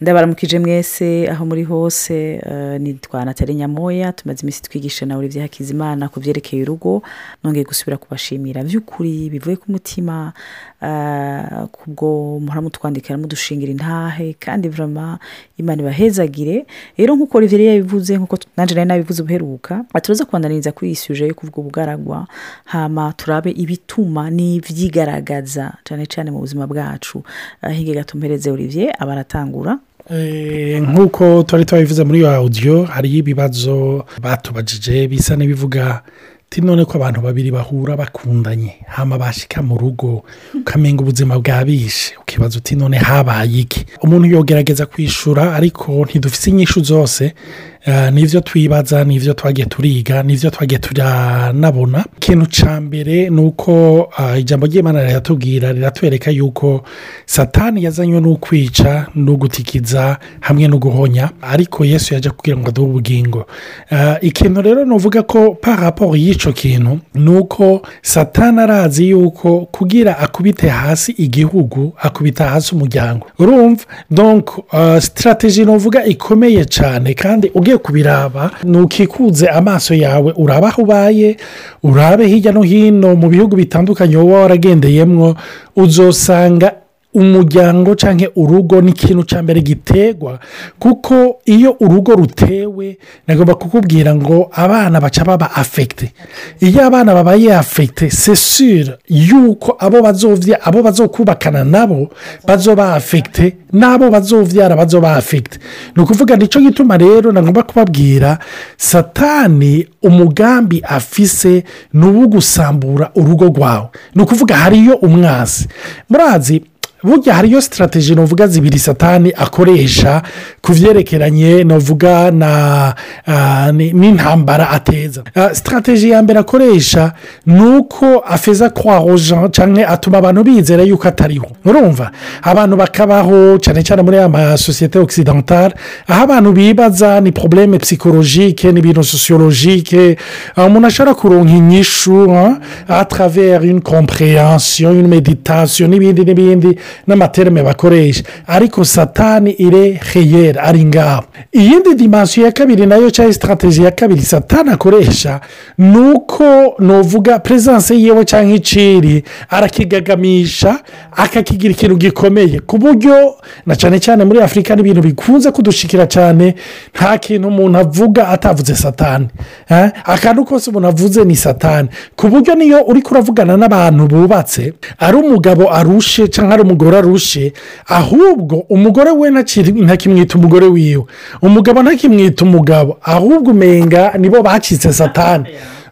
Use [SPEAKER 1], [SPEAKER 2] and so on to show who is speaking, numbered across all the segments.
[SPEAKER 1] ndabaramukije mwese aho muri hose eh, nitwa natali nyamoya tumaze iminsi twigisha na olivier hakizimana ku byerekeye urugo nongeye gusubira kubashimira. By'ukuri bivuye ku mutima eh, kubwo muhora mutwandikira mudushingira intahe kandi vrama imana ibahezagire. Rero nk'uko olivier yabivuze nk'uko nanjye nari nabivuze ubuheruka turaza kubandaniriza kuri iyi suje yo kuvuga ubugaragwa hama turabe ibituma n'ivyigaragaza cyane cyane mu buzima bwacu. Eh, hige gato mpereze olivier aba aratangura
[SPEAKER 2] Eh, nk'uko twari twabivuze muri iyo audio hariyo ibibazo batubajije bisa n'ibivuga ati none ko abantu babiri bahura bakundanye hama bashika mu rugo ukamenga ubuzima bwabishe. Ukibaza uti none habaye iki? Umuntu yogerageza kwishura ariko ntidufise inyishu zose Eh, nivyo twibaza nivyo twagiye turiga nivyo twagiye turanabona. Ikintu ca mbere ni uko ah, ijambo ry'imana riratubwira riratwereka yuko satani yazanywe n'ukwica n'ugutikiza hamwe no guhonya ariko yesu yaje kugira ngo aduhe ubugingo. Eh, ikintu rero nuvuga ko par rapport y'ico kintu ni uko satani arazi yuko kugira akubite hasi igihugu akubita hasi umuryango. Urumva? Donc uh, strategie novuga ikomeye cyane kandi ugiye kubiraba nukikuze amaso yawe uraba aho ubaye urabe hirya no hino mu bihugu bitandukanye wowe waragendeyemwo uzosanga umuryango cyangwa urugo ni ikintu cya mbere giterwa kuko iyo urugo rutewe nagomba kukubwira ngo abana baca baba afegite iyo abana babaye afegite sesure yuko abo bazovya abo bazokubakana nabo bazoba afegite n'abo bazovyara bazoba afegite ni ukuvuga ni cyo gituma rero nagomba kubabwira satani umugambi afise ni uwo gusambura urugo rwawe. Ni ukuvuga hariyo umwazi. Murazi burya hariyo sitarategi navuga zibiri satani akoresha ku byerekeranye navuga na ah, ni- n'intambara ateza. Ah, sitarategi ya mbere akoresha ni uko afeza kwa roja cyangwa atuma abantu bizera yuko atariho. Urumva? Abantu bakabaho cyane cyane muri aya masosiyete okisidantare aho abantu bibaza ni porobuleme psikologike ni ibintu sosiyologike Ah, umuntu ashobora kuronka inyishu a travers une comprehension une meditation n'ibindi n'ibindi. N'amaterme bakoresha. Ariko satani ire heyeri ari ngaho. Iyindi dimansiyo ya kabiri na yo cyangwa sitarategi ya kabiri satani akoresha ni uko nuvuga perezidanse yiwe cyangwa iciri arakigagamisha akakigira ikintu gikomeye. Ku buryo na cyane cyane muri afurika n'ibintu bikunze kudushikira cyane nta kintu umuntu avuga atavuze satani. Eh, akantu kose umuntu avuze ni satani. Ku buryo niyo uri kuravugana n'abantu bubatse ari umugabo arushe cyangwa ari umugore arushe ahubwo umugore we ntakimwita umugore wiwe. Umugabo ntakimwita umugabo. Ahubwo umenga nibo bacitse satani.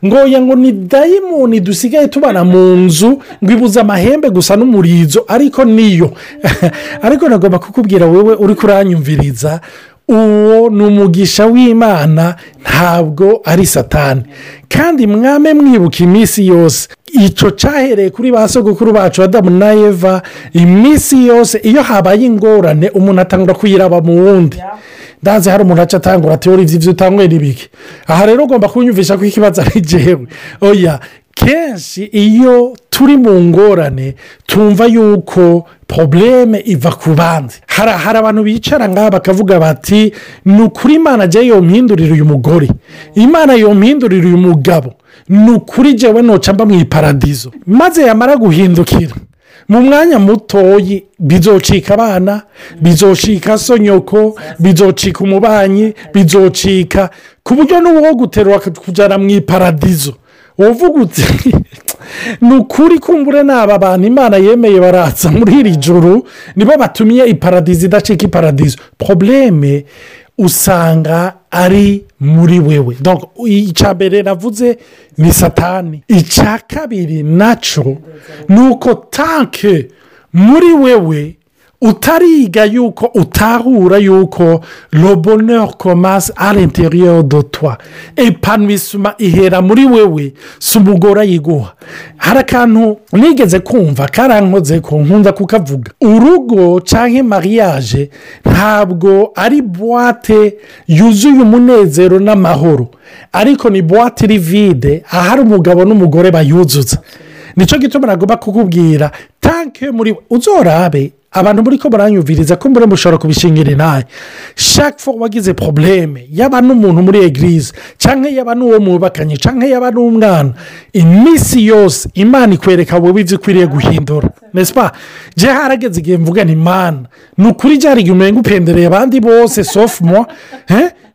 [SPEAKER 2] Ngoya ngo ni dayimoni dusigaye tubana mu nzu ngo ibuze amahembe gusa n'umurizo ariko niyo. Ariko nagomba kukubwira wowe uri kuranyumviriza uwo ni umugisha w'imana ntabwo ari satani. Kandi mwame mwibuka iminsi yose icyo cyahereye kuri ba sogokuru bacu adamu na eva iminsi yose iyo habaye ingorane umuntu atangura kuyiraba mu wundi. Ndazi hari umuntu aca atangura ati uri ibyo utangwe n'ibiki aha rero ugomba kunyumvisha ko ikibazo ari jyewe oya kenshi iyo turi mu ngorane tumva yuko porobuleme iva ku bandi. Hari abantu bicara ngaha bakavuga bati ni ukuri imana ajya yompindurira uyu mugore. Imana yompindurira uyu mugabo. Ni ukuri jyewe noca mba mu iparadizo maze yamara guhindukira mu mwanya mutoyi bizocika abana bizocika so nyoko bizocika umubanyi bizocika ku buryo n'uwo guterura akakujyana mu iparadizo uvuga uti ni ukuri kumbure ni aba bantu imana yemeye baratsa muri iri joro nibo batumiye iparadizo idacika iparadizo. Porobuleme usanga ari muri wewe. Icya mbere navuze ni satani. Icya kabiri na cyo ni uko tanke muri wewe utariga yuko utahura yuko à l'intérieur de toi. Epanwisima ihera muri wewe si umugore ayiguha hari akantu nigeze kumva karankoze ko nkunda kukavuga. Urugo cyangwa mariage ntabwo ari buwate yuzuye umunezero n'amahoro. Ariko ni buwate iri vide ahari umugabo n'umugore bayuzuza. Nicyo gituma nagomba kukubwira tanke muri uzorabe abantu muri ko baranyumviriza ko mbura mushobora kubishingira inahe shake fo wagize porobuleme yaba n'umuntu muri egirize cyangwa yaba n'uwo mwubakanye cyangwa yaba n'umwana iminsi yose imana ikwereka wowe ibyo ukwiriye guhindura nesipa jya harageze igihe mvuga ni imana ni ukuri ryari igihe umenga upendereye abandi bose sofumo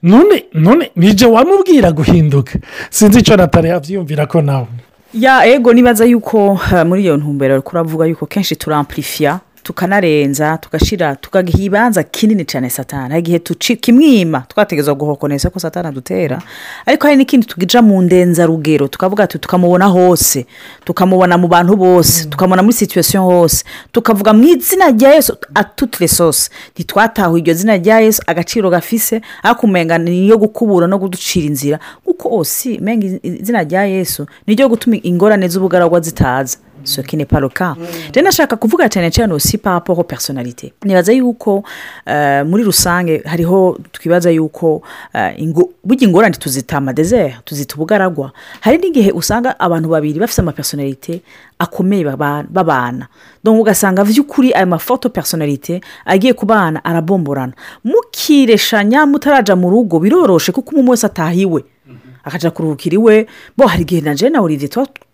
[SPEAKER 2] none none nijye wamubwira guhinduka? Sinzi icyo natari yabyiyumvira ko nawe.
[SPEAKER 1] Ya ego nibaza yuko muri iyo ntumbero kuravuga yuko kenshi turampurifiya tukanarenza tugashyira tukagiha ibanza kinini cyane satana. Igihe kimwima twategezwa guhokonesa ko satana dutera ariko hari n'ikindi tugija mu ndenzarugero tukavuga ati tukamubona hose tukamubona mu bantu bose tukamubona muri situwesiyo hose tukavuga mu izina rya yesu atutire sose ntitwatahuye iryo zina rya yesu agaciro gafise ariko umenga ni iyo gukubura no kuducira inzira. Kuko osi izina rya yesu ni ryo gutuma ingorane z'ubugaragwa zitaza. So ki paruka rero nashaka kuvuga cyane cyane aussi par rapport aux personnalité nibaza yuko muri rusange hariho twibaza yuko burya ingorane tuzita amadezere tuzita ubugaragwa. Hari n'igihe usanga abantu babiri bafite amapersonalite akomeye babana. Ugasanga by'ukuri aya mafoto personalite agiye ku bana arabomborana. Mukireshanya mutarajya mu rugo biroroshe kuko umuntu wese atahiwe. Akajya kuruhukira iwe. Bo hari igihe na jena olivier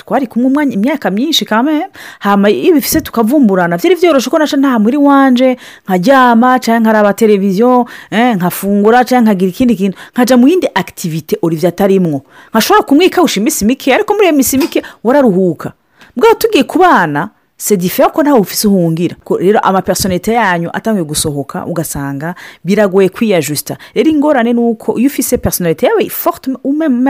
[SPEAKER 1] twari kumwe imyaka myinshi kame hama iyo bifise tukavumburana. Byari byoroshye ko naca nta muri wanje nkaryama cyangwa nkaraba televiziyo nkafungura cyangwa nkagira ikindi kintu. Nkajya mu yindi akitivite olivier atarimwo. Nkashobora kumwikawusha iminsi mike ariko muri iyo minsi mike wararuhuka. Mbwa tugiye ku bana sedifeya ko ntawe ufise uhungira rero amapersonete yanyu atangiye gusohoka ugasanga biragoye kwiyajusita rero ingorane ni uko iyo ufise personalite yawe forte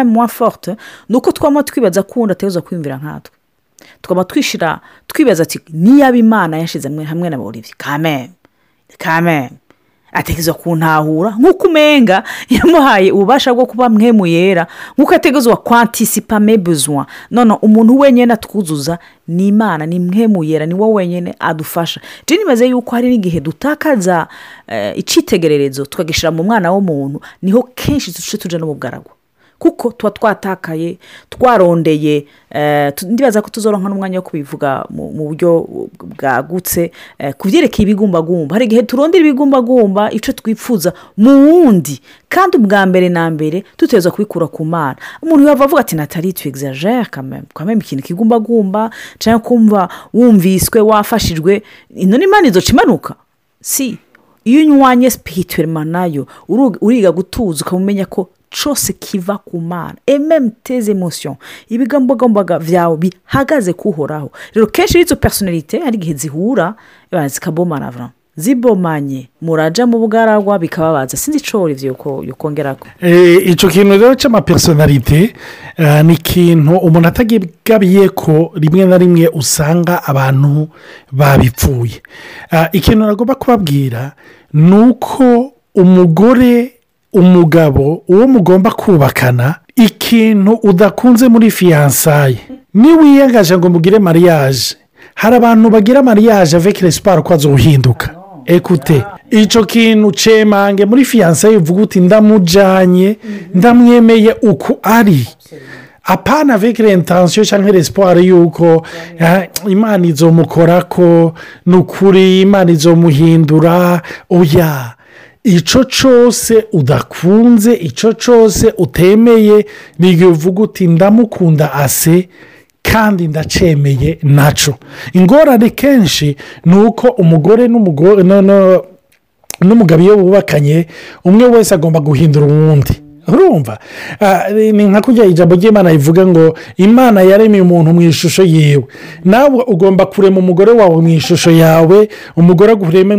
[SPEAKER 1] mwa forte ni uko twaba twibaza ko undi ateza kwiyumvira nkatwe. Tukaba twishyira twibaza ati niyaba imana yashyize hamwe na buri kameme kameme ategereza kuntahura nk'uko umenga yamuhaye ububasha bwo kuba mwemu yera. Nk'uko ategerezwa kwantisipa mebuzwa none umuntu wenyine atwuzuza ni imana ni mwemu yera ni wowe wenyine adufasha. Jeni nibaze yuko hari n'igihe dutakaza icyitegererezo tukagishyira mu mwana w'umuntu ni ho kenshi duce tujya no mu bwaragwa kuko tuba twatakaye twarondeye ndibaza ko tuzoronka n'umwanya wo kubivuga mu buryo bwagutse ku byerekeye ibigumbagumba. Hari igihe turondera ibigumbagumba icyo twifuza mu wundi kandi ubwa mbere na mbere duteza kubikura ku mana. Umuntu yava avuga ati natali twegizajere kameme ikintu kigumbagumba cyangwa kumva wumviswe wafashijwe ino ni imana izoca imanuka? Si. Iyo unywanye sipirituwema na yo uriga gutuza ukamumenya ko cyose kiva ku mana ememuteze emosiyo ibigambagambaga byawe bihagaze kuhoraho rero kenshi izo personalite hari igihe zihura zikabomana vura zibomanye. Murajya mu bugaragwa bikababaza. Sinzi icyo ibyo yokongera ko
[SPEAKER 2] icyo kintu rero cy'amapersonalite ni ikintu umuntu atagigabiye ko rimwe na rimwe usanga abantu babipfuye. Ikintu nagomba kubabwira ni uko umugore umugabo uwo mugomba kubakana ikintu udakunze muri fiyansaye niwiyangaje ngo mugire mariage. Hari abantu bagira mariage avec l'espoir ko azohinduka. Ekute icyo kintu cemange muri fiyansaye uvuga uti ndamujyanye ndamwemeye uko ari. Apana avec l'intention cyangwa l'espoir y'uko imana izomukora ko ni ukuri imana izomuhindura. Oya. Icyo cyose udakunze icyo cyose utemeye ni igihe uvuga uti ndamukunda ase kandi ndacemeye na cyo ingorane kenshi ni uko umugore n'umugabo iyo bubakanye umwe wese agomba guhindura uwundi. Urumva? Ni nka kujya ijambo ry'imana rivuga ngo imana yaremye umuntu mu ishusho yiwe. Nawe ugomba kurema umugore wawe mu ishusho yawe umugore agureme